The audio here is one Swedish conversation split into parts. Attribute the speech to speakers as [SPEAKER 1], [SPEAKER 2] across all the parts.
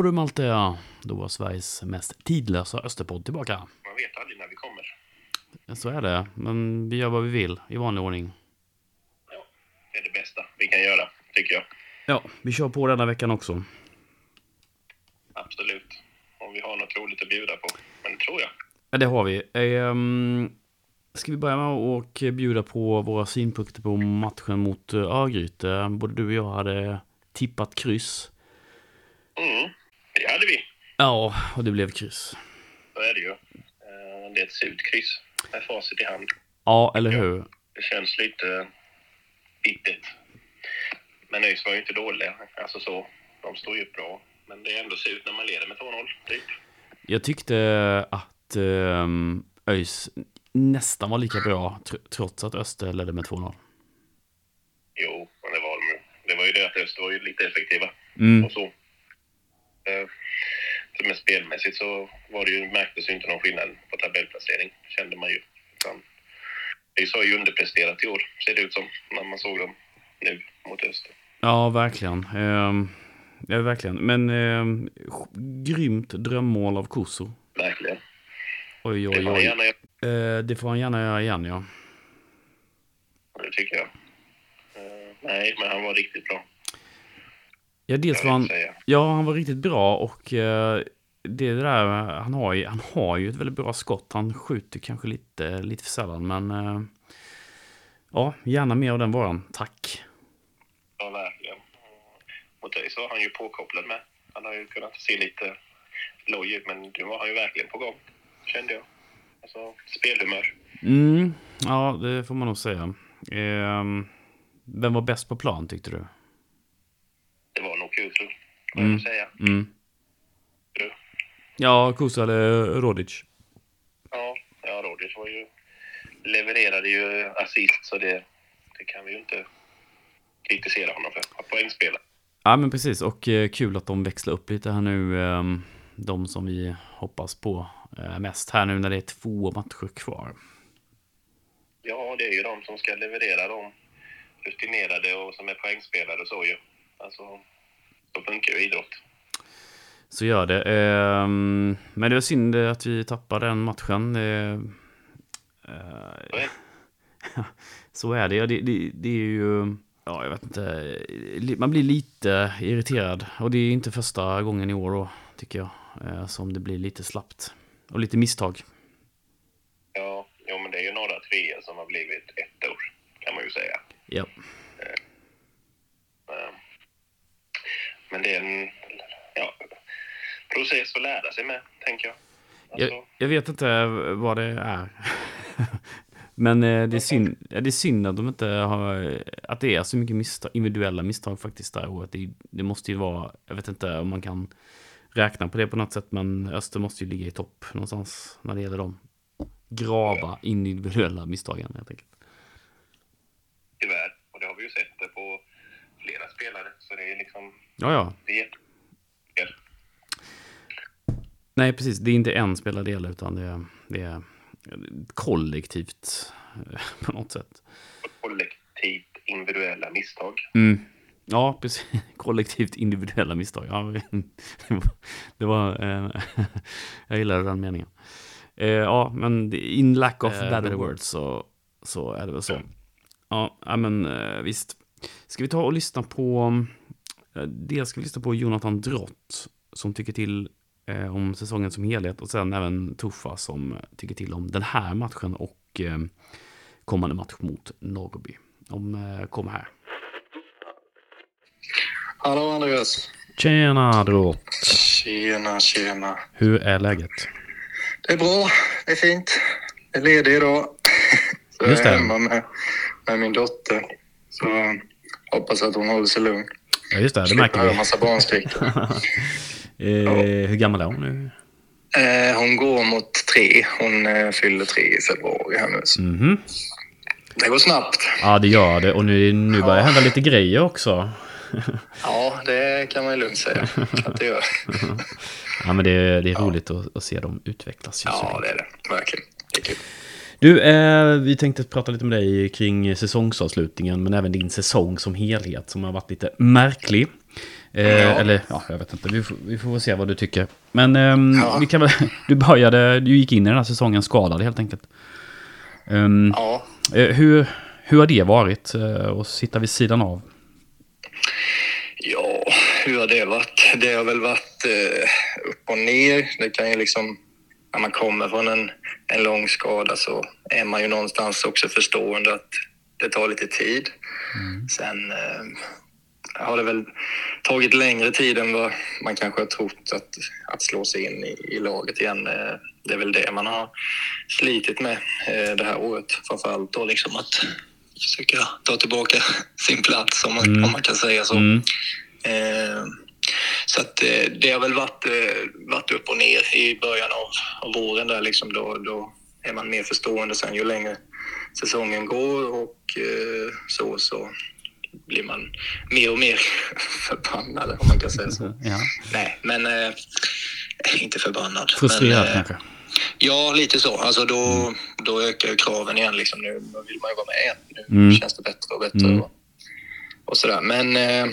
[SPEAKER 1] har du Malte, då var Sveriges mest tidlösa Österpodd tillbaka.
[SPEAKER 2] Man vet aldrig när vi kommer.
[SPEAKER 1] Så är det, men vi gör vad vi vill i vanlig ordning.
[SPEAKER 2] Ja, det är det bästa vi kan göra, tycker jag.
[SPEAKER 1] Ja, vi kör på denna veckan också.
[SPEAKER 2] Absolut. Om vi har något roligt att bjuda på. Men det tror jag.
[SPEAKER 1] Ja, det har vi. Ehm, ska vi börja med att bjuda på våra synpunkter på matchen mot eh, Örgryte? Både du och jag hade tippat kryss.
[SPEAKER 2] Mm, det hade vi.
[SPEAKER 1] Ja, och det blev kryss.
[SPEAKER 2] Så är det ju. Det är ett surt kryss med facit i hand.
[SPEAKER 1] Ja, eller hur?
[SPEAKER 2] Det känns lite bittert. Men ÖIS var ju inte dåliga. Alltså så. De står ju upp bra. Men det är ändå surt när man leder med 2-0, typ.
[SPEAKER 1] Jag tyckte att um, ÖIS nästan var lika bra tr- trots att Öster ledde med 2-0.
[SPEAKER 2] Jo, men det var de Det var ju det att Öster var ju lite effektiva.
[SPEAKER 1] Mm.
[SPEAKER 2] och så. Eh, Men spelmässigt så var det ju, märktes ju inte någon skillnad på tabellplacering, kände man ju. Utan ÖIS har ju underpresterat i år, ser det ut som, när man såg dem nu mot Öster.
[SPEAKER 1] Ja, verkligen. Um, ja, verkligen. Men um, grymt drömmål av Kuso.
[SPEAKER 2] Verkligen.
[SPEAKER 1] Oj,
[SPEAKER 2] Det
[SPEAKER 1] oj,
[SPEAKER 2] får han
[SPEAKER 1] oj.
[SPEAKER 2] gärna göra,
[SPEAKER 1] Eh, det får han gärna göra igen, ja.
[SPEAKER 2] det tycker jag. Eh, nej, men han var riktigt bra.
[SPEAKER 1] Ja, dels var han, ja, han var riktigt bra och eh, det där, han har, ju, han har ju ett väldigt bra skott. Han skjuter kanske lite, lite för sällan, men eh, ja, gärna mer av den varan. Tack.
[SPEAKER 2] Ja, verkligen. Mot dig så var han ju påkopplad med. Han har ju kunnat se lite loj ut, men nu var han ju verkligen på gång, kände jag. Alltså, spelhumör.
[SPEAKER 1] Mm, ja, det får man nog säga. Ehm, vem var bäst på plan tyckte du?
[SPEAKER 2] Jag.
[SPEAKER 1] Mm.
[SPEAKER 2] Mm. säga.
[SPEAKER 1] Mm.
[SPEAKER 2] Du?
[SPEAKER 1] Ja, Kuso eller Rodic?
[SPEAKER 2] Ja, ja Rodgers var ju, levererade ju assist så det, det kan vi ju inte kritisera honom för. Poängspelare.
[SPEAKER 1] Ja, men precis. Och eh, kul att de växlar upp lite här nu. ehm, de som vi hoppas på eh, mest här nu när det är två matcher kvar.
[SPEAKER 2] Ja, det är ju de som ska leverera de rutinerade och som är poängspelare och så ju. Alltså, så funkar ju idrott.
[SPEAKER 1] Så gör det. Ehm, men det var synd att vi tappade den matchen. Eh,
[SPEAKER 2] Så är det.
[SPEAKER 1] Ja, det, det. Det är ju... Ja, jag vet inte. Man blir lite irriterad. Och det är inte första gången i år då, tycker jag. eh, Som det blir lite slappt. Och lite misstag.
[SPEAKER 2] Ja, jo, men det är ju några treor som har blivit ett år, kan man ju säga.
[SPEAKER 1] Ja.
[SPEAKER 2] Eh, Men det är en ja, lära sig med, tänker jag. Alltså,
[SPEAKER 1] Jag, jag vet inte vad det är. Men eh, det är, synd, det är synd att de inte har, att det är så mycket misstag, individuella misstag faktiskt där året. Det, det måste ju vara, jag vet inte om man kan räkna på det på något sätt, men Öster måste ju ligga i topp någonstans när det gäller de grava individuella misstagen helt enkelt.
[SPEAKER 2] tyvärr. Och det har vi ju sett på flera spelare. Så det är liksom,
[SPEAKER 1] Ja, ja.
[SPEAKER 2] det är
[SPEAKER 1] Nej, precis. Det är inte en spelardel utan det är, det är kollektivt eh, på något sätt.
[SPEAKER 2] kollektivt individuella misstag.
[SPEAKER 1] Mm. Ja, precis. Kollektivt individuella misstag. Ja, det var, det var eh, jag gillar den meningen. Eh, ja, men in lack of
[SPEAKER 2] Eh,
[SPEAKER 1] better words så, så är det väl så. Ja, ja, men eh, visst. Ska vi ta och lyssna på, eh, dels ska vi lyssna på Jonathan Drott som tycker till eh, om säsongen som helhet och sen även Tuffa som tycker till om den här matchen och eh, kommande match mot Norrby. De eh, kommer här.
[SPEAKER 3] Hallå Andreas.
[SPEAKER 1] Tjena Drott!
[SPEAKER 3] Tjena, tjena.
[SPEAKER 1] Hur är läget?
[SPEAKER 3] Det är bra, det är fint. Jag är ledig idag. Så
[SPEAKER 1] Just
[SPEAKER 3] jag är
[SPEAKER 1] det.
[SPEAKER 3] hemma med, med min dotter. Så hoppas att hon håller sig lugn.
[SPEAKER 1] Ja just det, det
[SPEAKER 3] Slipper
[SPEAKER 1] märker vi.
[SPEAKER 3] massa barnskrik.
[SPEAKER 1] eh, hur gammal är hon nu?
[SPEAKER 3] eh, hon går mot tre. Hon eh, fyller tre i februari här nu. Så
[SPEAKER 1] Mhm.
[SPEAKER 3] Det går snabbt.
[SPEAKER 1] Ja det gör det och nu, nu börjar det hända lite grejer också.
[SPEAKER 3] Ja, det kan man ju lugnt säga att det gör.
[SPEAKER 1] Ja men det, det är roligt att, att se dem utvecklas.
[SPEAKER 3] Ja, det är det. Verkligen. Det är kul.
[SPEAKER 1] Du, eh, vi tänkte prata lite med dig kring säsongsavslutningen men även din säsong som helhet som har varit lite märklig. Eh, Eller, ja, jag vet inte. Vi får, vi får se vad du tycker. Men ehm,
[SPEAKER 3] Ja.
[SPEAKER 1] vi kan väl, du började, du gick in i den här säsongen skadad helt enkelt. Ehm,
[SPEAKER 3] Ja,
[SPEAKER 1] eh, hur, hur har det varit eh, att sitta vid sidan av?
[SPEAKER 3] Ja, hur har det varit? Det har väl varit eh, upp och ner. Det kan ju liksom, när man kommer från en, en lång skada så är man ju någonstans också förstående att det tar lite tid. Sen eh, har det väl tagit längre tid än vad man kanske har trott att, att slå sig in i, i laget igen. Eh, det är väl det man har slitit med eh, det här året. Framförallt då liksom att försöka ta tillbaka sin plats om man, om man kan säga så.
[SPEAKER 1] Mm.
[SPEAKER 3] Eh, så att eh, det har väl varit, eh, varit upp och ner i början av, av våren där liksom. Då, då är man mer förstående sen ju längre säsongen går och så, så blir man mer och mer förbannad om man kan säga så.
[SPEAKER 1] Ja.
[SPEAKER 3] Nej, men eh, inte förbannad.
[SPEAKER 1] Frustrerad
[SPEAKER 3] men, eh,
[SPEAKER 1] kanske?
[SPEAKER 3] Ja, lite så. Alltså då, då ökar ju kraven igen. Liksom. Nu vill man ju vara med igen. Nu
[SPEAKER 1] Mm.
[SPEAKER 3] känns det bättre och bättre.
[SPEAKER 1] Mm.
[SPEAKER 3] Och, och sådär. Men eh,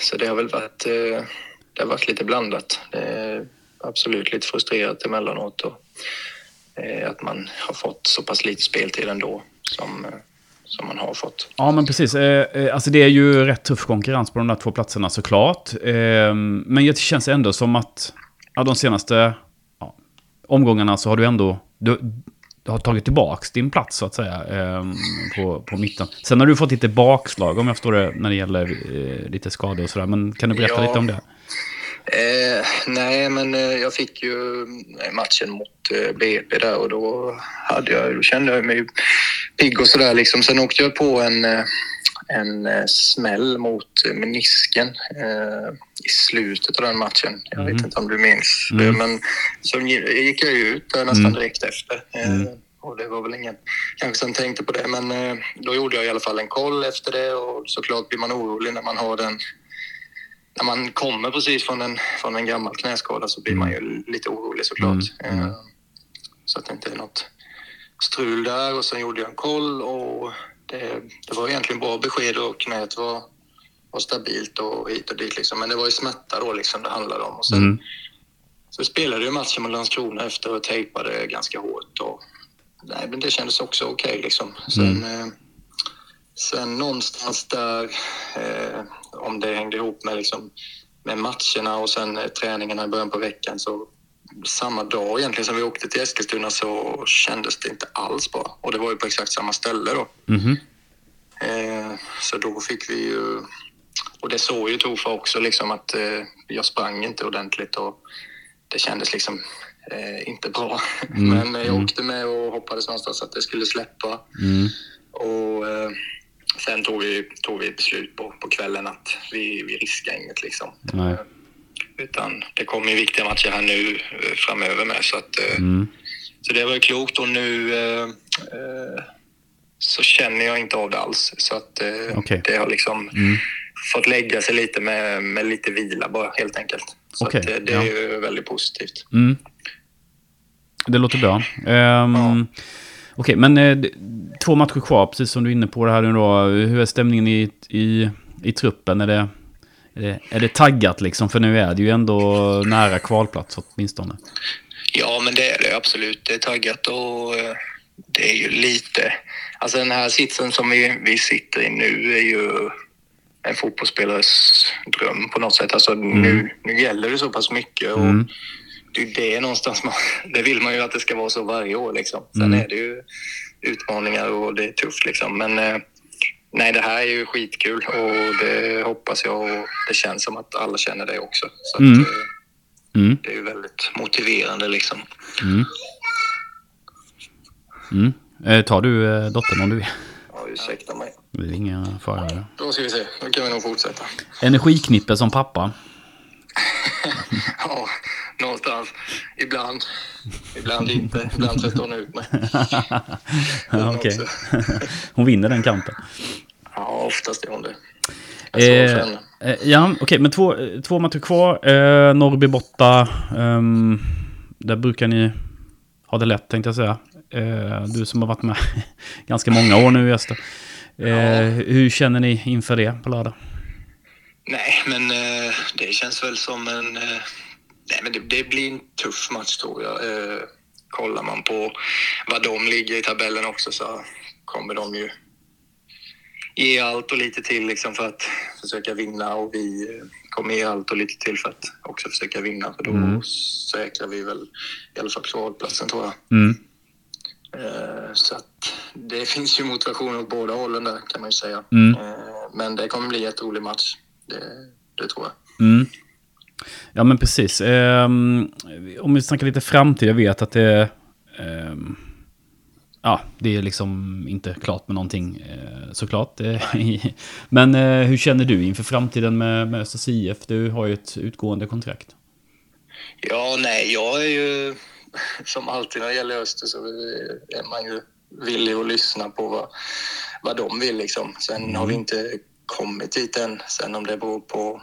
[SPEAKER 3] så det har väl varit, eh, det har varit lite blandat. Absolut lite frustrerat emellanåt. Och, eh, att man har fått så pass lite speltid ändå som, eh, som man har fått.
[SPEAKER 1] Ja, men precis. Eh, eh, alltså det är ju rätt tuff konkurrens på de där två platserna såklart. Eh, men det känns ändå som att ja, de senaste ja, omgångarna så har du ändå... Du, du har tagit tillbaka din plats så att säga eh, på, på mitten. Sen har du fått lite bakslag om jag förstår det när det gäller eh, lite skador och sådär. Men kan du berätta
[SPEAKER 3] Ja.
[SPEAKER 1] lite om det?
[SPEAKER 3] Eh, nej, men eh, jag fick ju matchen mot eh, BP där och då, hade jag, då kände jag mig pigg och sådär. Liksom. Sen åkte jag på en, eh, en eh, smäll mot menisken eh, i slutet av den matchen. Jag vet
[SPEAKER 1] Mhm.
[SPEAKER 3] inte om du minns
[SPEAKER 1] Mm.
[SPEAKER 3] det, men så gick jag ut där nästan
[SPEAKER 1] Mm.
[SPEAKER 3] direkt efter. Eh,
[SPEAKER 1] Mm.
[SPEAKER 3] Och det var väl ingen kanske som tänkte på det, men eh, då gjorde jag i alla fall en koll efter det och såklart blir man orolig när man har den när man kommer precis från en, från en gammal knäskada så blir man ju lite orolig såklart.
[SPEAKER 1] Mm, mm.
[SPEAKER 3] Så att det inte är något strul där. Och sen gjorde jag en koll och det, det var egentligen bra besked och knät var, var stabilt och hit och dit. Liksom. Men det var ju smärta då liksom det handlade om. Och sen
[SPEAKER 1] Mm.
[SPEAKER 3] så spelade jag matchen med Landskrona efter och tejpade ganska hårt. Och, nej, men det kändes också okej liksom. Sen, eh, sen någonstans där, eh, om det hängde ihop med, liksom, med matcherna och sen eh, träningarna i början på veckan så samma dag egentligen som vi åkte till Eskilstuna så kändes det inte alls bra. Och det var ju på exakt samma ställe då.
[SPEAKER 1] Mhm.
[SPEAKER 3] Eh, så då fick vi ju... Och det såg ju Tofa också, liksom att eh, jag sprang inte ordentligt och det kändes liksom eh, inte bra.
[SPEAKER 1] Mm,
[SPEAKER 3] Men jag
[SPEAKER 1] mm.
[SPEAKER 3] åkte med och hoppades någonstans att det skulle släppa.
[SPEAKER 1] Mm.
[SPEAKER 3] Och eh, sen tog vi, tog vi ett beslut på, på kvällen att vi, vi riskar inget liksom.
[SPEAKER 1] Nej.
[SPEAKER 3] Utan det kommer ju viktiga matcher här nu eh, framöver med så att eh,
[SPEAKER 1] Mm.
[SPEAKER 3] så det var ju klokt och nu eh, eh, så känner jag inte av det alls. Så att eh,
[SPEAKER 1] Okej.
[SPEAKER 3] det har liksom
[SPEAKER 1] Mm.
[SPEAKER 3] fått lägga sig lite med, med lite vila bara helt enkelt. Så
[SPEAKER 1] Okej,
[SPEAKER 3] att, det
[SPEAKER 1] ja.
[SPEAKER 3] är ju väldigt positivt.
[SPEAKER 1] Mm. Det låter bra. Ehm,
[SPEAKER 3] Ja.
[SPEAKER 1] Okej, men eh, två matcher kvar, precis som du är inne på det här nu då. Hur är stämningen i, i, i truppen? Är det, är, det, är det taggat liksom? För nu är det ju ändå nära kvalplats åtminstone.
[SPEAKER 3] Ja, men det är det absolut. Det är taggat och eh, det är ju lite... Alltså den här sitsen som vi, vi sitter i nu är ju en fotbollsspelares dröm på något sätt. Alltså nu, nu gäller det så pass mycket och
[SPEAKER 1] Mm.
[SPEAKER 3] det är det någonstans man... Det vill man ju att det ska vara så varje år liksom. Sen
[SPEAKER 1] Mm.
[SPEAKER 3] är det ju utmaningar och det är tufft liksom. Men eh, nej, det här är ju skitkul och det hoppas jag och det känns som att alla känner det också. Så att,
[SPEAKER 1] Mm.
[SPEAKER 3] eh,
[SPEAKER 1] Mm.
[SPEAKER 3] det är ju väldigt motiverande liksom.
[SPEAKER 1] Mm. Mm. Eh, tar du eh, dottern om du vill?
[SPEAKER 3] Ja, ursäkta mig.
[SPEAKER 1] Det är inga fara.
[SPEAKER 3] Då ska vi se, då kan vi nog fortsätta.
[SPEAKER 1] Energiknippe som pappa.
[SPEAKER 3] Ja, någonstans. Ibland. Ibland inte. Ibland tröttar hon ut mig.
[SPEAKER 1] Ja, Okej. Hon vinner den kampen.
[SPEAKER 3] Ja, oftast är hon det.
[SPEAKER 1] Eh, eh, ja, okej, men två, eh, två matcher kvar. Eh, Norrby borta. Ehm, där brukar ni ha det lätt, tänkte jag säga. Eh, du som har varit med ganska många år nu, Ester. Eh,
[SPEAKER 3] Ja.
[SPEAKER 1] Hur känner ni inför det på lördag?
[SPEAKER 3] Nej, men eh, det känns väl som en... Eh, nej, men det, det, blir en tuff match tror jag. Eh, kollar man på vad de ligger i tabellen också så kommer de ju ge allt och lite till liksom för att försöka vinna och vi kommer ge allt och lite till för att också försöka vinna för då mm. säkrar vi väl i alla fall kvalplatsen tror jag. Mm. Eh, så att det finns ju motivation åt båda hållen där kan man ju säga. Mm. Eh, men det kommer bli ett rolig match. Det, det tror jag.
[SPEAKER 1] Mm. Ja men precis. Um, om vi snackar lite framtid, jag vet att det... Um, ja, det är liksom inte klart med någonting uh, såklart. men uh, hur känner du inför framtiden med, med Östers IF? Du har ju ett utgående kontrakt.
[SPEAKER 3] Ja, nej, jag är ju som alltid när det gäller Öster så är man ju villig att lyssna på vad, vad de vill liksom. Sen mm. har vi inte kommit dit än. Sen om det beror på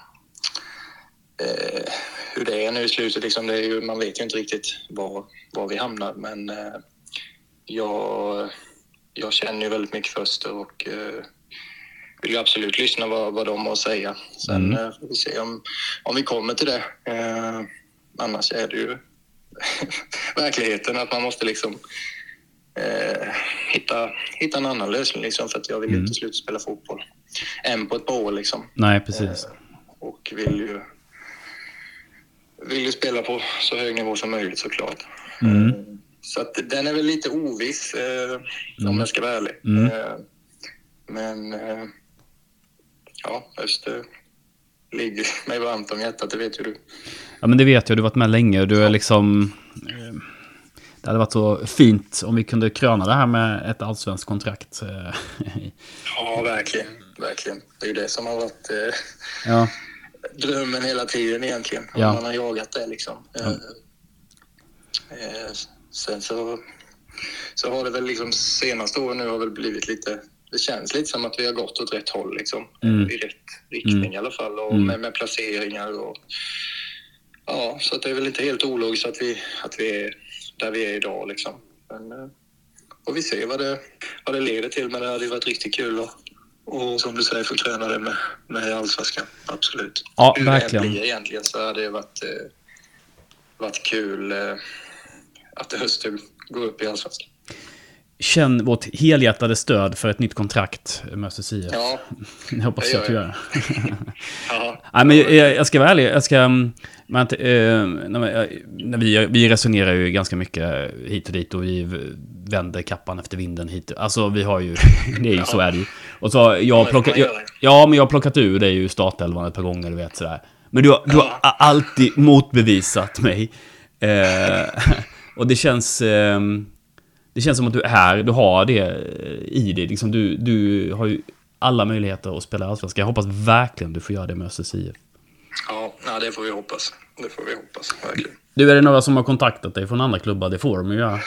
[SPEAKER 3] eh, hur det är nu i slutet, liksom, det är ju, man vet ju inte riktigt var, var vi hamnar. Men eh, jag, jag känner ju väldigt mycket för Öster och eh, vill ju absolut lyssna vad, vad de har att säga. Sen mm. eh, får vi se om, om vi kommer till det. Eh, annars är det ju verkligheten att man måste liksom eh, hitta, hitta en annan lösning liksom, för att jag vill mm. inte sluta spela fotboll än på ett par år. Liksom.
[SPEAKER 1] Nej, precis. Eh,
[SPEAKER 3] och vill ju, vill ju spela på så hög nivå som möjligt såklart. Mm. Eh, så att den är väl lite oviss eh, mm. om jag ska vara ärlig. Mm. Eh, men eh, ja, Öster ligger mig varmt om hjärtat, det vet ju du.
[SPEAKER 1] Ja men det vet jag, du har varit med länge och du är liksom... Eh, det hade varit så fint om vi kunde kröna det här med ett allsvenskt kontrakt.
[SPEAKER 3] ja, verkligen. Verkligen. Det är ju det som har varit eh, ja. Drömmen hela tiden egentligen. Ja. Man har jagat det liksom. Ja. Eh, eh, sen så, så har det väl liksom senaste åren nu har väl blivit lite det känns lite som att vi har gått åt rätt håll liksom. Mm. I rätt riktning mm. i alla fall och mm. med, med, placeringar och ja, så att det är väl inte helt ologiskt att vi, att vi är där vi är idag liksom. Men eh, får vi se vad det, vad det leder till, men det hade ju varit riktigt kul och, och som du säger förträna det med, med allsvenskan. Absolut.
[SPEAKER 1] Ja, Hur verkligen.
[SPEAKER 3] det blir egentligen så hade det varit, eh, varit kul eh, att Öster går upp i allsvenskan.
[SPEAKER 1] Känn vårt helhjärtade stöd för ett nytt kontrakt med Östers IF. Ja, jag hoppas det att du gör. ja. Nej, men jag, jag, ska vara ärlig. Jag ska, mm, man, eh, när vi, vi resonerar ju ganska mycket hit och dit och vi vänder kappan efter vinden hit. Alltså vi har ju, det är ju, ja. så är det ju. Och så jag har plockat, jag, ja men jag har plockat ur dig ju startelvan ett par gånger, du vet sådär. Men du, du har alltid motbevisat mig. Eh, och det känns... Eh, det känns som att du är, du har det i dig. Liksom du, du har ju alla möjligheter att spela allsvenskan. Jag hoppas verkligen du får göra det med Östers IF.
[SPEAKER 3] Ja, det får vi hoppas. Det får vi hoppas, verkligen.
[SPEAKER 1] Du, är det några som har kontaktat dig från andra klubbar? Det får de ju göra.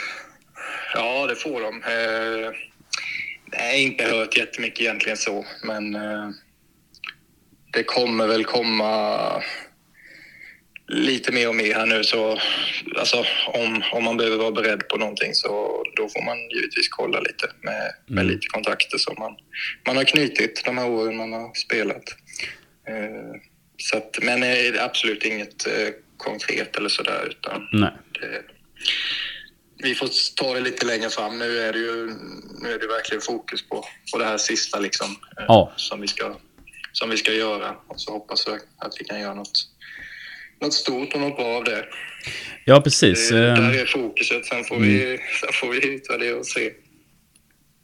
[SPEAKER 3] Ja, det får de. Eh, nej, inte hört jättemycket egentligen så, men eh, det kommer väl komma lite mer och mer här nu så alltså, om, om man behöver vara beredd på någonting så då får man givetvis kolla lite med, med mm. lite kontakter som man, man har knutit de här åren man har spelat. Eh, så att, men eh, absolut inget eh, konkret eller sådär utan
[SPEAKER 1] Nej.
[SPEAKER 3] Det, vi får ta det lite längre fram. Nu är det ju nu är det verkligen fokus på, på det här sista liksom, eh, ja. som, vi ska, som vi ska göra och så hoppas jag att vi kan göra något något stort och något bra av det.
[SPEAKER 1] Ja, precis.
[SPEAKER 3] Det, där eh, är fokuset. Sen får, mm. vi, sen får vi utvärdera och se.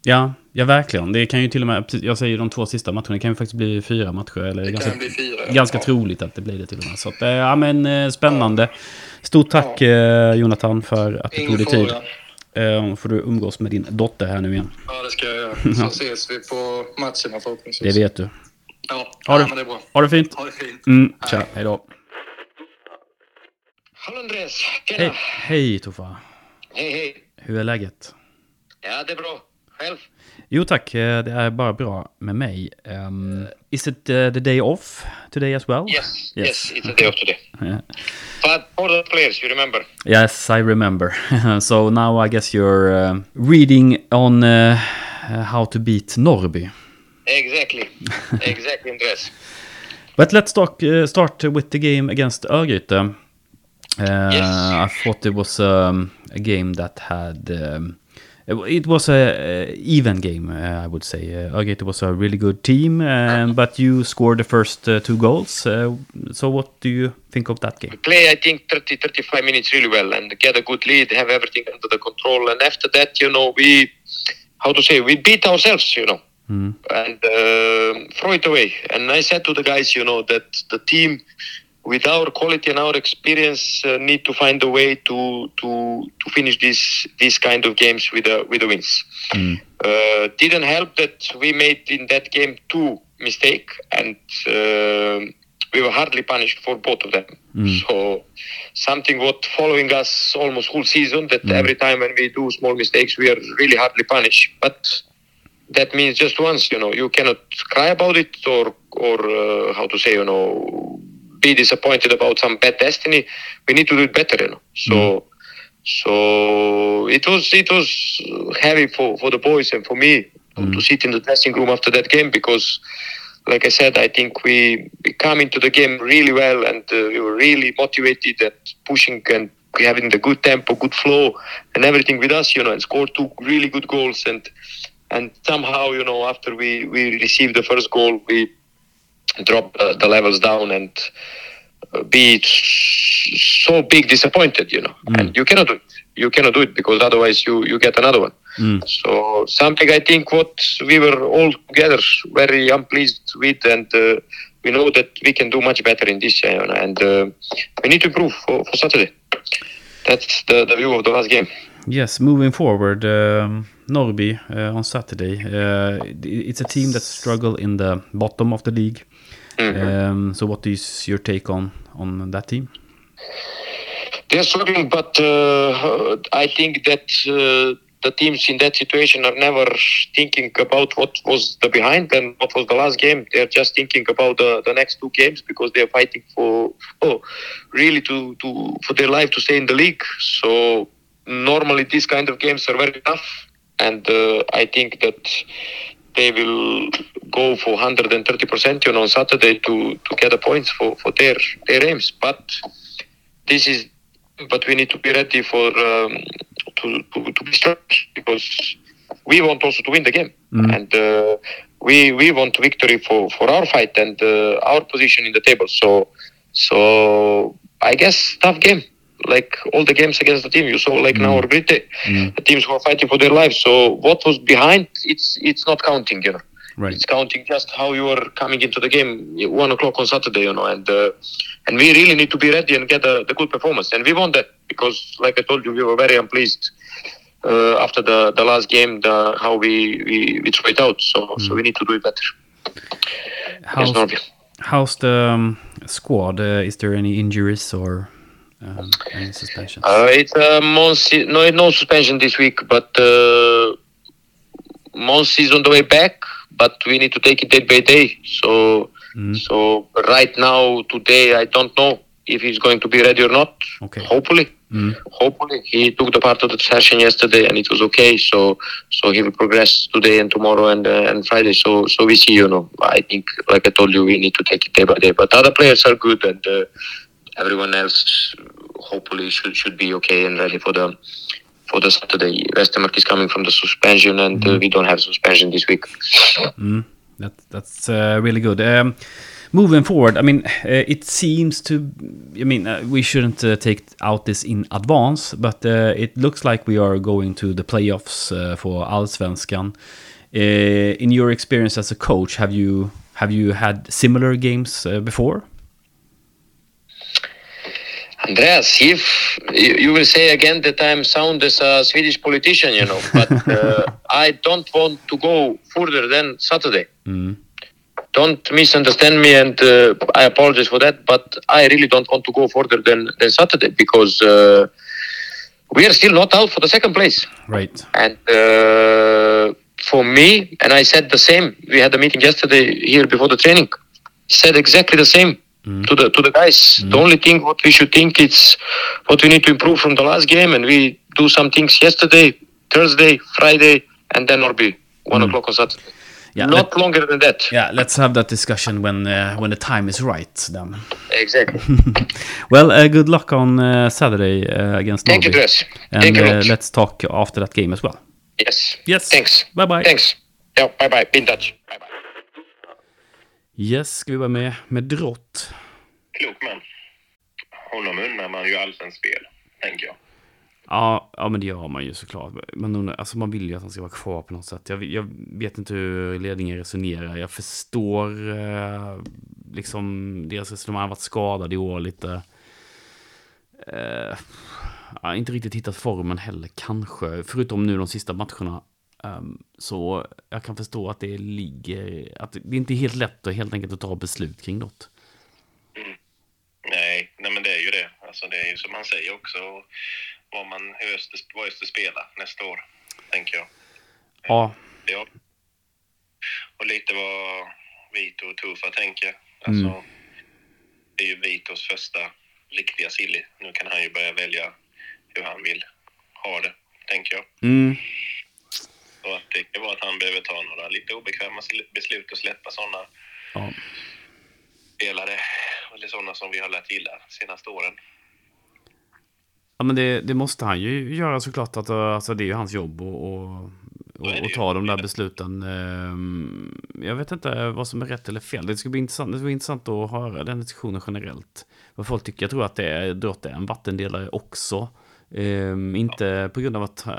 [SPEAKER 1] Ja, ja, verkligen. Det kan ju till och med, jag säger de två sista matcherna, det kan ju faktiskt bli fyra matcher. Eller det ganska,
[SPEAKER 3] kan bli fyra.
[SPEAKER 1] Ganska ja. troligt att det blir det till och med. Så att, eh, ja, men eh, spännande. Stort tack ja. Jonathan för att du tog dig tid. Uh, får du umgås med din dotter här nu igen.
[SPEAKER 3] Ja, det ska jag göra. Så ses vi på matcherna förhoppningsvis.
[SPEAKER 1] Det vet du.
[SPEAKER 3] Ja, ha, det, men det är bra.
[SPEAKER 1] Ha det fint.
[SPEAKER 3] Ha det fint.
[SPEAKER 1] Mm, tja, hej då.
[SPEAKER 3] Hallå Andreas!
[SPEAKER 1] Tjena! Hej, hej Toffa!
[SPEAKER 3] Hej hej!
[SPEAKER 1] Hur är läget?
[SPEAKER 3] Ja, det är bra. Själv?
[SPEAKER 1] Jo tack, eh, det är bara bra med mig. Um, uh, is it uh, the day off today as well?
[SPEAKER 3] Yes, yes, yes it's a day off today. yeah. But all the players, you remember?
[SPEAKER 1] Yes, I remember. so now I guess you're uh, reading on how to beat Norby.
[SPEAKER 3] Exactly, exactly Andreas.
[SPEAKER 1] But let's talk, uh, start with the game against Örgryte. Uh,
[SPEAKER 4] Yes.
[SPEAKER 1] I thought it was um, a game that had. Um, it was a, even game, uh, I would say. Uh, Örgryte was a really good team, um, but you scored the first uh, two goals. Uh, so, what do you think of that game?
[SPEAKER 4] play, I think, 30, 35 minutes really well and get a good lead, have everything under the control. And after that, you know, we, how to say, we beat ourselves, you know,
[SPEAKER 1] Mm.
[SPEAKER 4] and uh, throw it away. And I said to the guys, you know, that the team, with our quality and our experience, uh, need to find a way to to to finish these these kind of games with a with a wins.
[SPEAKER 1] Mm.
[SPEAKER 4] Uh, didn't help that we made in that game two mistake and uh, we were hardly punished for both of them.
[SPEAKER 1] Mm.
[SPEAKER 4] So something what following us almost whole season that every time when we do small mistakes we are really hardly punished. But that means just once, you know, you cannot cry about it or or uh, how to say, you know, be disappointed about some bad destiny. We need to do it better, you know. So. So it was it was heavy for, for the boys and for me to- to sit in the dressing room after that game because, like I said, I think we, we come into the game really well and uh, we were really motivated and pushing and we having the good tempo, good flow, and everything with us, you know, and scored two really good goals and and somehow you know after we we received the first goal we uh, the levels down and uh, be so big disappointed you know and you cannot do it you cannot do it because otherwise you you get another one
[SPEAKER 1] Mm.
[SPEAKER 4] so something i think what we were all together very unpleased with and uh, we know that we can do much better in this year and uh, we need to improve for, for saturday that's the, the view of the last game
[SPEAKER 1] Yes, moving forward, um, Norby uh, on Saturday. Uh, it's a team that struggle in the bottom of the league. Um, so, what is your take on on that team?
[SPEAKER 4] They're struggling, but uh, I think that uh, the teams in that situation are never thinking about what was the behind and what was the last game. They're just thinking about the, the next two games because they're fighting for, for really to, to for their life to stay in the league. So normally these kind of games are very tough, and uh, I think that they will go for 130% you know, on Saturday to, to get the points for, for their their aims. But this is but we need to be ready for um, to, to to be strong because we want also to win the game. And uh, we we want victory for for our fight and uh, our position in the table. So so i guess tough game like all the games against the team. You saw like now or Brite, the teams who are fighting for their lives. So what was behind it's it's not counting you know.
[SPEAKER 1] Right.
[SPEAKER 4] it's counting just how you are coming into the game one o'clock on Saturday, you know, and uh, and we really need to be ready and get the, the good performance, and we want that because, like I told you, we were very unpleased uh, after the, the last game, the how we, we, we it out, so so we need to do it better.
[SPEAKER 1] How's, how's the um, squad? Uh, is there any injuries or um, any suspensions?
[SPEAKER 4] Uh, it's uh, Monsi, no no suspension this week, but uh, Monsi is on the way back, but we need to take it day by day. So so right now today I don't know if he's going to be ready or not.
[SPEAKER 1] Okay.
[SPEAKER 4] Hopefully. Hopefully he took the part of the session yesterday and it was okay. So so he will progress today and tomorrow and uh, and Friday. So so we see. You know, I think like I told you, we need to take it day by day. But other players are good and uh, everyone else hopefully should should be okay and ready for the for the Saturday. Westermark is coming from the suspension and uh, we don't have suspension this week.
[SPEAKER 1] That, that's uh, really good. Um, moving forward, I mean, uh, it seems to. I mean, uh, we shouldn't uh, take out this in advance, but uh, it looks like we are going to the playoffs uh, for Allsvenskan. Uh, in your experience as a coach, have you have you had similar games uh, before?
[SPEAKER 4] Andreas, if you will say again that I'm sound as a Swedish politician, you know, but uh, I don't want to go further than Saturday. Don't misunderstand me, and uh, I apologize for that. But I really don't want to go further than, than Saturday because uh, we are still not out for the second place.
[SPEAKER 1] Right.
[SPEAKER 4] And uh, for me, and I said the same. We had a meeting yesterday here before the training. Said exactly the same to the to the guys. The only thing what we should think is what we need to improve from the last game, and we do some things yesterday, Thursday, Friday, and then Orbi one o'clock on Saturday.
[SPEAKER 1] Yeah,
[SPEAKER 4] Not
[SPEAKER 1] let,
[SPEAKER 4] longer than that.
[SPEAKER 1] yeah, let's have that discussion when uh, when the time is right. Then.
[SPEAKER 4] Exactly.
[SPEAKER 1] Well, uh, good luck on uh, Saturday uh, against
[SPEAKER 4] Thank you,
[SPEAKER 1] Norwich.
[SPEAKER 4] Dress.
[SPEAKER 1] And
[SPEAKER 4] Thank you
[SPEAKER 1] uh, let's talk after that game as well.
[SPEAKER 4] Yes.
[SPEAKER 1] Yes.
[SPEAKER 4] Thanks.
[SPEAKER 1] Bye bye.
[SPEAKER 4] Thanks. Yeah, bye bye. Be in touch. Bye bye.
[SPEAKER 1] Yes, ska vi börja med, med Drott?
[SPEAKER 2] Klok man. Honom unnar man ju allsvenskt spel, tänker jag.
[SPEAKER 1] Ja, ja, men det gör man ju såklart. Undrar, alltså man vill ju att han ska vara kvar på något sätt. Jag, jag vet inte hur ledningen resonerar. Jag förstår eh, liksom deras resonemang. Han har varit skadad i år lite. Eh, inte riktigt hittat formen heller kanske. Förutom nu de sista matcherna. Ehm, så jag kan förstå att det ligger... Att det inte är helt lätt att helt enkelt att ta beslut kring något.
[SPEAKER 2] Nej, nej men det är ju det. Alltså det är ju som man säger också vad man hur Öster, vad Öster spelar nästa år, tänker jag.
[SPEAKER 1] Ja,
[SPEAKER 2] Ja. Och lite vad Vito och Tufa tänker. Alltså,
[SPEAKER 1] Mm.
[SPEAKER 2] Det är ju Vitos första riktiga silly. Nu kan han ju börja välja hur han vill ha det, tänker jag.
[SPEAKER 1] mm,
[SPEAKER 2] Och att det vara att han behöver ta några lite obekväma sl- beslut och släppa sådana
[SPEAKER 1] ja.
[SPEAKER 2] spelare, eller sådana som vi har lärt gilla de senaste åren.
[SPEAKER 1] Ja, men det, det måste han ju göra såklart. Att, alltså, det är ju hans jobb och, och, och, och ta de där besluten. Ehm, Jag vet inte vad som är rätt eller fel. Det ska bli intressant, det ska bli intressant att höra den diskussionen generellt. Vad folk tycker. Jag tror att det är, Drott är en vattendelare också. Ehm, inte på grund av att uh,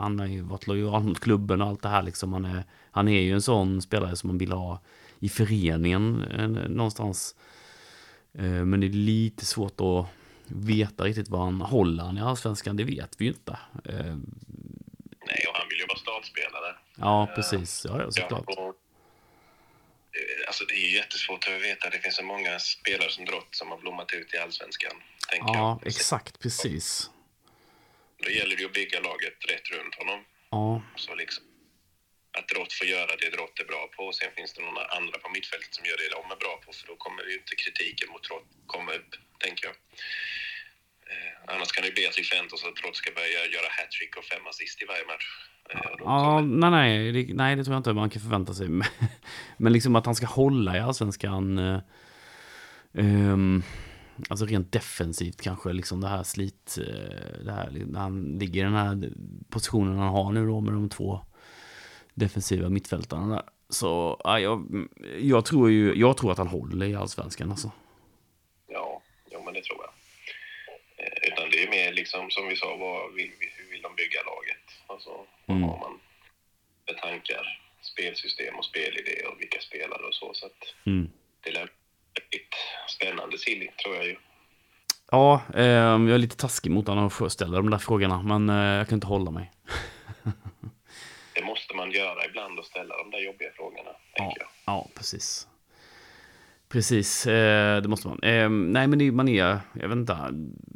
[SPEAKER 1] han har ju varit lojal mot klubben och allt det här. Liksom. Han, är, han är ju en sån spelare som man vill ha i föreningen eh, någonstans. Eh, Men det är lite svårt att veta riktigt vad han håller han i allsvenskan. Det vet vi ju inte. Eh,
[SPEAKER 2] Nej, och han vill ju vara startspelare.
[SPEAKER 1] Ja, precis. Ja, ja såklart.
[SPEAKER 2] Ja, eh, alltså det är ju jättesvårt att veta. Det finns så många spelare som drott som har blommat ut i allsvenskan.
[SPEAKER 1] Ja,
[SPEAKER 2] jag.
[SPEAKER 1] exakt. Precis.
[SPEAKER 2] Då gäller det ju att bygga laget rätt runt honom.
[SPEAKER 1] Ja,
[SPEAKER 2] Så liksom, att Drott får göra det Drott är bra på. Och sen finns det några andra på mittfältet som gör det de är bra på. För då kommer ju inte kritiken mot Drott komma upp, tänker jag. Eh, annars kan det bli att Licentos att Drott ska börja göra hattrick och fem assist i varje match. Eh,
[SPEAKER 1] ja nej, nej, det, nej, det tror jag inte man kan förvänta sig. Men liksom att han ska hålla i allsvenskan. eh, ehm, alltså rent defensivt kanske, liksom det här slit, eh, det här, när han ligger i den här positionen han har nu då med de två defensiva mittfältarna där. Så ja, jag, jag tror ju, jag tror att han håller i allsvenskan alltså.
[SPEAKER 2] Ja, jo, men det tror jag. Eh, utan det är mer liksom som vi sa, vad vill, vi- hur vill de bygga laget? Alltså, vad
[SPEAKER 1] Mm.
[SPEAKER 2] har man för tankar, spelsystem och spelidé och vilka spelare och så. Så att
[SPEAKER 1] Mm.
[SPEAKER 2] det lär ett spännande silly, tror jag ju.
[SPEAKER 1] Ja, ehm, jag är lite taskig mot honom att ställa de där frågorna, men eh, jag kan inte hålla mig.
[SPEAKER 2] Det måste man göra ibland och ställa de där jobbiga frågorna,
[SPEAKER 1] Ja,
[SPEAKER 2] jag.
[SPEAKER 1] ja precis. Precis, eh, det måste man. Eh, nej, men det, man är, jag vet inte,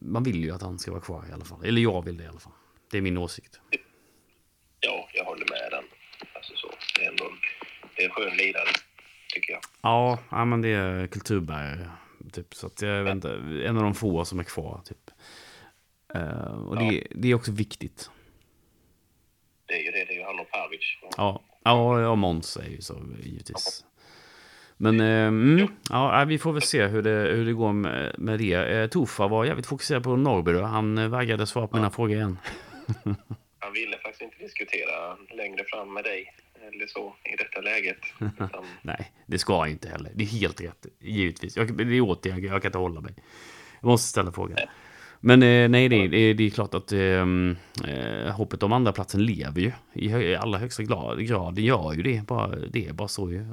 [SPEAKER 1] man vill ju att han ska vara kvar i alla fall. Eller jag vill det i alla fall. Det är min åsikt.
[SPEAKER 2] Ja, jag håller med den. Alltså så, det är ändå en, det är en skön lirare, tycker jag.
[SPEAKER 1] Ja, ja men det är kulturbärare. Typ, så att jag vet inte, en av de få som är kvar. Typ. Eh, och det, det är också viktigt.
[SPEAKER 2] Det är ju det, det är ju han och Pavic.
[SPEAKER 1] Ja, ja, ja Måns är ju så givetvis. Men eh, mm, ja, vi får väl se hur det, hur det går med, med det. Eh, Tofa var jävligt fokuserad på Norrby då. Han vägrade svara på mina frågor igen.
[SPEAKER 2] Han ville faktiskt inte diskutera längre fram med dig eller så i detta läget. Utan,
[SPEAKER 1] Nej, det ska jag inte heller. Det är helt rätt, givetvis. Jag, det är åt jag, kan inte hålla mig. Jag måste ställa frågan. Men eh, nej, det är, det, det är klart att eh, eh, hoppet om andra platsen lever ju i, i allra högsta grad. grad. Det gör ju det. Bara, det är bara så ju.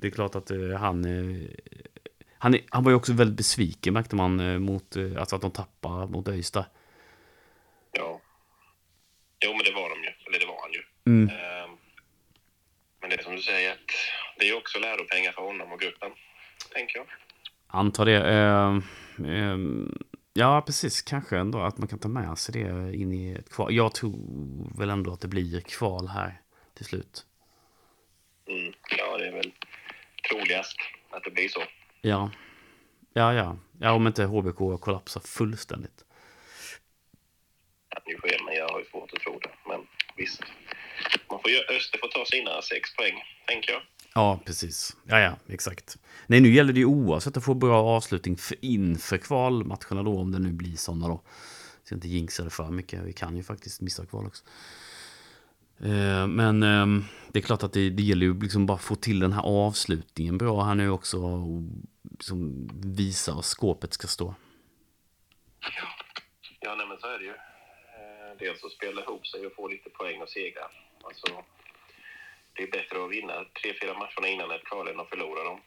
[SPEAKER 1] Det är klart att eh, han... Eh, han, han var ju också väldigt besviken märkte man eh, mot eh, alltså att de tappar mot Öysta.
[SPEAKER 2] ja. Jo, men det var de ju. Eller det var han ju.
[SPEAKER 1] Mm.
[SPEAKER 2] Det som du säger, att det är också läropengar för honom och gruppen, tänker jag.
[SPEAKER 1] Antar det. Eh, eh, ja, precis. Kanske ändå att man kan ta med sig det in i ett kval. Jag tror väl ändå att det blir kval här till slut.
[SPEAKER 2] Mm. Ja, det är väl troligast att det blir så.
[SPEAKER 1] Ja. Ja, ja. Ja, om inte HBK kollapsar fullständigt.
[SPEAKER 2] Kan ju ske, men jag har ju svårt att tro det. Men visst, man får Öster får ta sina sex poäng, tänker jag.
[SPEAKER 1] Ja, precis. Ja, ja, exakt. Nej, nu gäller det ju oavsett att få bra avslutning för inför kvalmatcherna då, om det nu blir sådana då. Så jag inte jinxar det för mycket. Vi kan ju faktiskt missa kval också. Eh, men ehm, det är klart att det, det gäller ju liksom bara få till den här avslutningen bra här nu också. Och liksom visa var skåpet ska stå.
[SPEAKER 2] Ja, nej, men så är det ju. Eh, Dels att spela ihop sig och få lite poäng och segrar. Alltså, det är bättre att vinna tre, fyra matcherna innan ett kval än att förlora dem.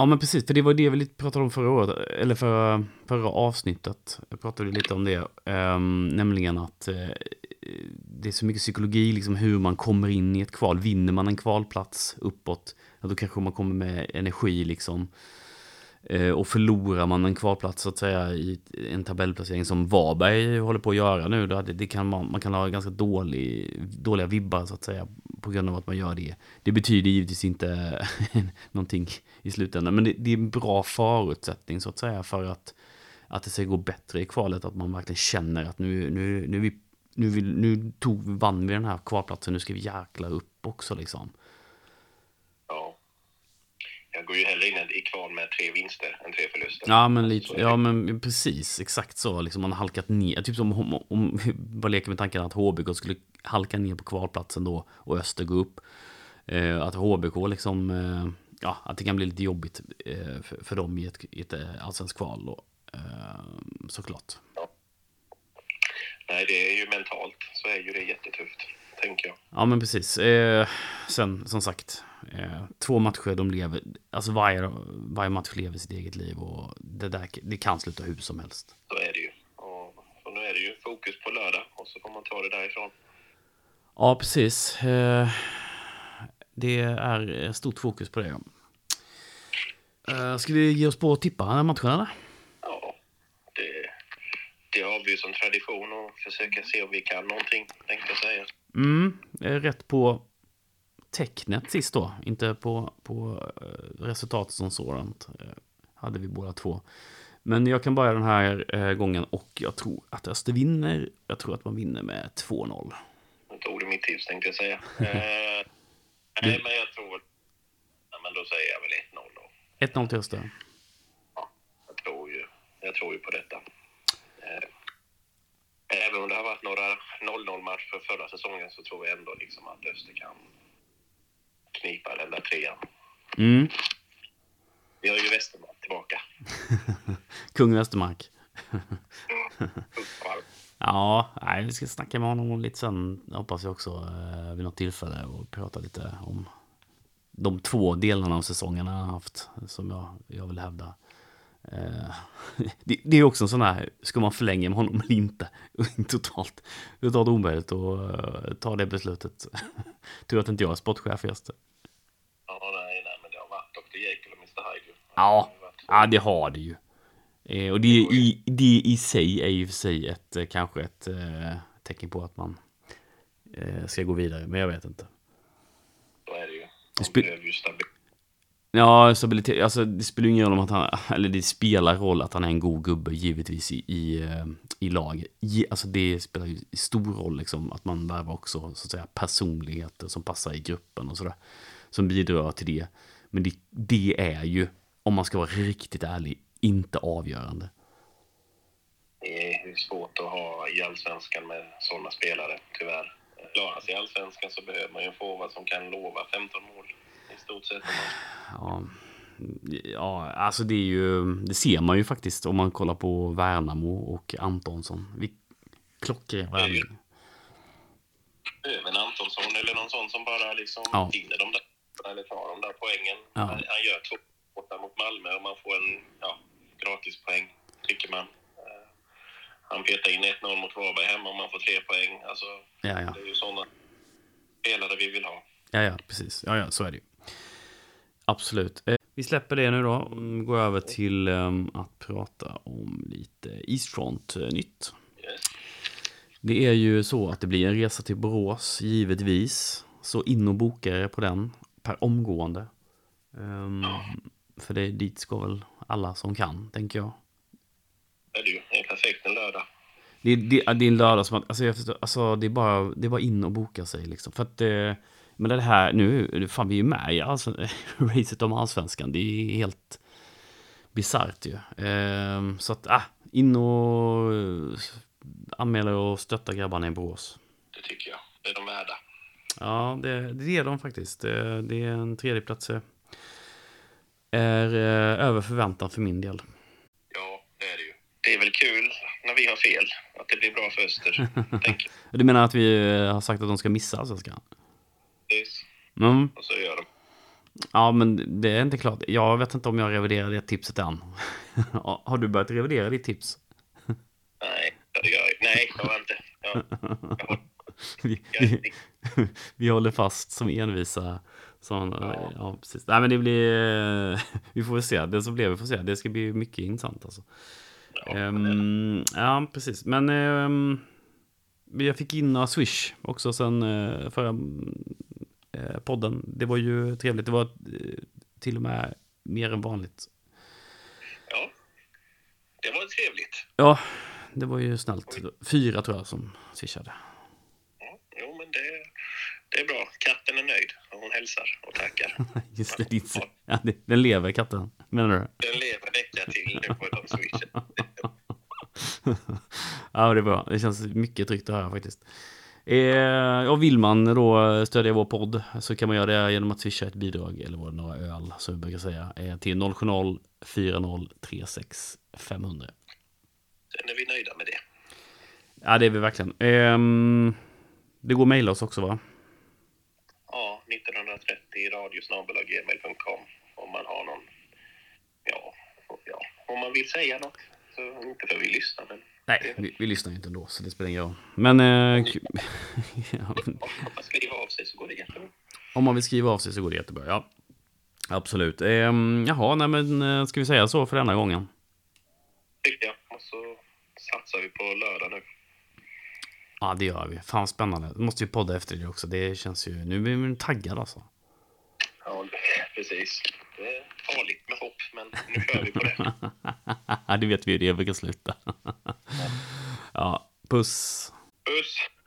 [SPEAKER 1] Ja men precis, för det var det vi pratade om förra året, eller förra, förra avsnittet. Jag pratade lite om det. um, nämligen att uh, det är så mycket psykologi, liksom hur man kommer in i ett kval. Vinner man en kvalplats uppåt, ja, då kanske man kommer med energi liksom. Eh, och förlorar man en kvalplats så att säga i en tabellplacering som Varberg håller på att göra nu, då det, det kan man, man kan ha ganska dålig, dåliga vibbar så att säga på grund av att man gör det. Det betyder givetvis inte någonting i slutändan, men det, det är en bra förutsättning så att säga för att, att det ska gå bättre i kvalet, att man verkligen känner att nu, nu, nu, vi, nu, nu tog, vann vi den här kvalplatsen, nu ska vi jäkla upp också liksom
[SPEAKER 2] ja. Jag går ju hellre in i kval med tre vinster än tre förluster.
[SPEAKER 1] Ja men lite, ja men precis, exakt så. Liksom man har halkat ner, typ som om, om bara leker med tanken att HBK skulle halka ner på kvalplatsen då och Öster gå upp. Eh, att HBK liksom, eh, ja att det kan bli lite jobbigt eh, för, för dem i ett, i ett eh, allsvenskt kval då. Eh, såklart.
[SPEAKER 2] Nej, det är ju mentalt så är ju det jättetufft, tänker jag.
[SPEAKER 1] Ja men precis. Eh, sen som sagt, eh, två matcher de lever, alltså varje, varje match lever sitt eget liv och det där det kan sluta hur som helst.
[SPEAKER 2] Så är det ju. Och, och nu är det ju fokus på lördag och så får man ta det därifrån.
[SPEAKER 1] Ja, precis. Eh, Det är stort fokus på det. ja. Eh, Ska vi ge oss på att tippa den här matchen eller?
[SPEAKER 2] Ja, det, det har vi ju som tradition och försöka se om vi kan någonting, tänkte jag säga.
[SPEAKER 1] Mm, eh, rätt på tecknet sist då, inte på, på eh, resultatet som sådant. eh, Hade vi båda två. Men jag kan börja den här eh, gången och jag tror att Öster vinner. Jag tror att man vinner med 2-0.
[SPEAKER 2] Nu tog du mitt tips, tänkte jag säga. eh, nej, men jag tror... Ja, men då säger jag väl 1-0 då.
[SPEAKER 1] 1-0 till Öster.
[SPEAKER 2] Ja, jag, tror ju, jag tror ju på detta. Eh, även om det har varit några 0-0 match för förra säsongen så tror jag ändå liksom att Öster kan knipa den där trean.
[SPEAKER 1] Mm.
[SPEAKER 2] Vi har ju Westermark tillbaka.
[SPEAKER 1] Kung.
[SPEAKER 2] Uppfall.
[SPEAKER 1] Ja, nej, vi ska snacka med honom lite sen, hoppas jag också, eh, vid något tillfälle och prata lite om de två delarna av säsongen han har haft, som jag, jag vill hävda. Eh, det, det är också en sån här, ska man förlänga med honom eller inte? Totalt, totalt omöjligt att eh, ta det beslutet. Tur att inte jag är sportchef just.
[SPEAKER 2] Ja, nej, nej, men det har varit Dr. Jekyll och Mr. Hyde. ju.
[SPEAKER 1] Ja. Ja, det har det ju. Eh, och det i, det i sig är ju för sig ett, eh, kanske ett eh, tecken på att man eh, ska gå vidare, men jag vet inte.
[SPEAKER 2] Så är det ju.
[SPEAKER 1] Det
[SPEAKER 2] De
[SPEAKER 1] spe-
[SPEAKER 2] behöver ju stabil-
[SPEAKER 1] Ja, stabilitet, alltså det spelar ingen roll om att han, eller det spelar roll att han är en god gubbe givetvis i, i, eh, i lag. Ge- Alltså det spelar ju stor roll liksom att man värvar också så att säga personligheter som passar i gruppen och sådär. Som bidrar till det. Men det, det är ju, om man ska vara riktigt ärlig, inte avgörande.
[SPEAKER 2] Det är svårt att ha i allsvenskan med sådana spelare, tyvärr. Klara sig i allsvenskan så behöver man ju en forward som kan lova 15 mål i stort sett.
[SPEAKER 1] Ja, ja, alltså det är ju, det ser man ju faktiskt om man kollar på Värnamo och Antonsson. Klockren värvning.
[SPEAKER 2] En Antonsson eller någon sån som bara liksom
[SPEAKER 1] Ja.
[SPEAKER 2] vinner de där eller tar de där poängen.
[SPEAKER 1] Ja.
[SPEAKER 2] Han, han gör två borta mot Malmö och man får en ja, gratispoäng, tycker man. Eh, Han petar in 1-0 mot Varberg hemma och man får tre poäng. Alltså,
[SPEAKER 1] Ja, ja.
[SPEAKER 2] Det är ju sådana spelare vi vill ha.
[SPEAKER 1] Ja, ja, precis. Ja, ja, så är det ju. Absolut. Eh, Vi släpper det nu då. Mm, Går över till ehm, att prata om lite Eastfront-nytt.
[SPEAKER 2] Yes.
[SPEAKER 1] Det är ju så att det blir en resa till Borås, givetvis. Så in och boka er på den per omgående. Ehm, för det, dit ska väl alla som kan, tänker jag.
[SPEAKER 2] Det är det är perfekt en lördag.
[SPEAKER 1] Det, det, det är en lördagsmatch. Alltså, jag förstår, alltså, det, är bara, det är bara in och boka sig liksom. För att, eh, men det här, nu, fan vi är ju med i alltså, racet om allsvenskan. Det är helt bisarrt ju. Eh, så att, ah, in och eh, anmäla och stötta grabbarna i Borås.
[SPEAKER 2] Det tycker jag. Det är de värda.
[SPEAKER 1] Ja, det, det är de faktiskt. Det, det är en tredjeplats. Är eh, över förväntan för min del.
[SPEAKER 2] Ja, det är det ju. Det är väl kul när vi har fel. Att det blir bra för Öster. jag.
[SPEAKER 1] Du menar att vi eh, har sagt att de ska missa allsvenskan?
[SPEAKER 2] Precis.
[SPEAKER 1] Mm.
[SPEAKER 2] Och så gör de.
[SPEAKER 1] Ja, men det är inte klart. Jag vet inte om jag reviderar det tipset än. har du börjat revidera ditt tips?
[SPEAKER 2] Nej, det gör jag Nej, jag har inte. Ja, jag har-
[SPEAKER 1] Vi,
[SPEAKER 2] jag
[SPEAKER 1] vi,
[SPEAKER 2] inte-
[SPEAKER 1] vi håller fast som envisa. Som, ja.
[SPEAKER 2] Ja.
[SPEAKER 1] precis. Nej, men det blir... eh, Vi får väl se. Det som blir, vi får se. Det ska bli mycket intressant alltså.
[SPEAKER 2] ja,
[SPEAKER 1] Ehm, ja, precis. Men ehm, jag fick in några Swish också sen uh, förra eh, podden. Det var ju trevligt. Det var eh, till och med mer än vanligt.
[SPEAKER 2] ja. Det var trevligt.
[SPEAKER 1] Ja, det var ju snällt. Fyra tror jag som swishade.
[SPEAKER 2] Ja, jo, men det, det är bra. Katten är nöjd. och Hon hälsar och tackar.
[SPEAKER 1] Just det, din, ja, den lever katten, menar du?
[SPEAKER 2] Den lever vecka till nu på de swishen.
[SPEAKER 1] ja, det är bra. Det känns mycket tryggt att höra faktiskt. Eh, och vill man då stödja vår podd så kan man göra det genom att swisha ett bidrag eller vad några öl som vi brukar säga eh, till 070 40 36 500.
[SPEAKER 2] Sen är vi nöjda med det.
[SPEAKER 1] Ja, det är vi verkligen. Ehm, det går att mejla oss också va?
[SPEAKER 2] Ja, 1930 radiosnabelagmail.com om man har någon... Ja, ja, om man vill säga något. Så inte för vi lyssnar, men
[SPEAKER 1] Nej, vi, vi lyssnar ju inte ändå så det spelar ingen roll. Men eh, ja,
[SPEAKER 2] om man skriver av sig så går det jättebra.
[SPEAKER 1] om man vill skriva av sig så går det jättebra. Ja, absolut. Ehm, jaha, nej men eh, ska vi säga så för denna gången?
[SPEAKER 2] Tycker jag. Och så satsar vi på lördag nu.
[SPEAKER 1] Ja, det gör vi. Fan spännande. Då måste vi podda efter det också. Det känns ju... Nu blir vi taggade alltså.
[SPEAKER 2] Ja, precis. Det är farligt med hopp, men nu kör vi på det.
[SPEAKER 1] det vet vi ju, det brukar sluta. ja, puss.
[SPEAKER 2] Puss!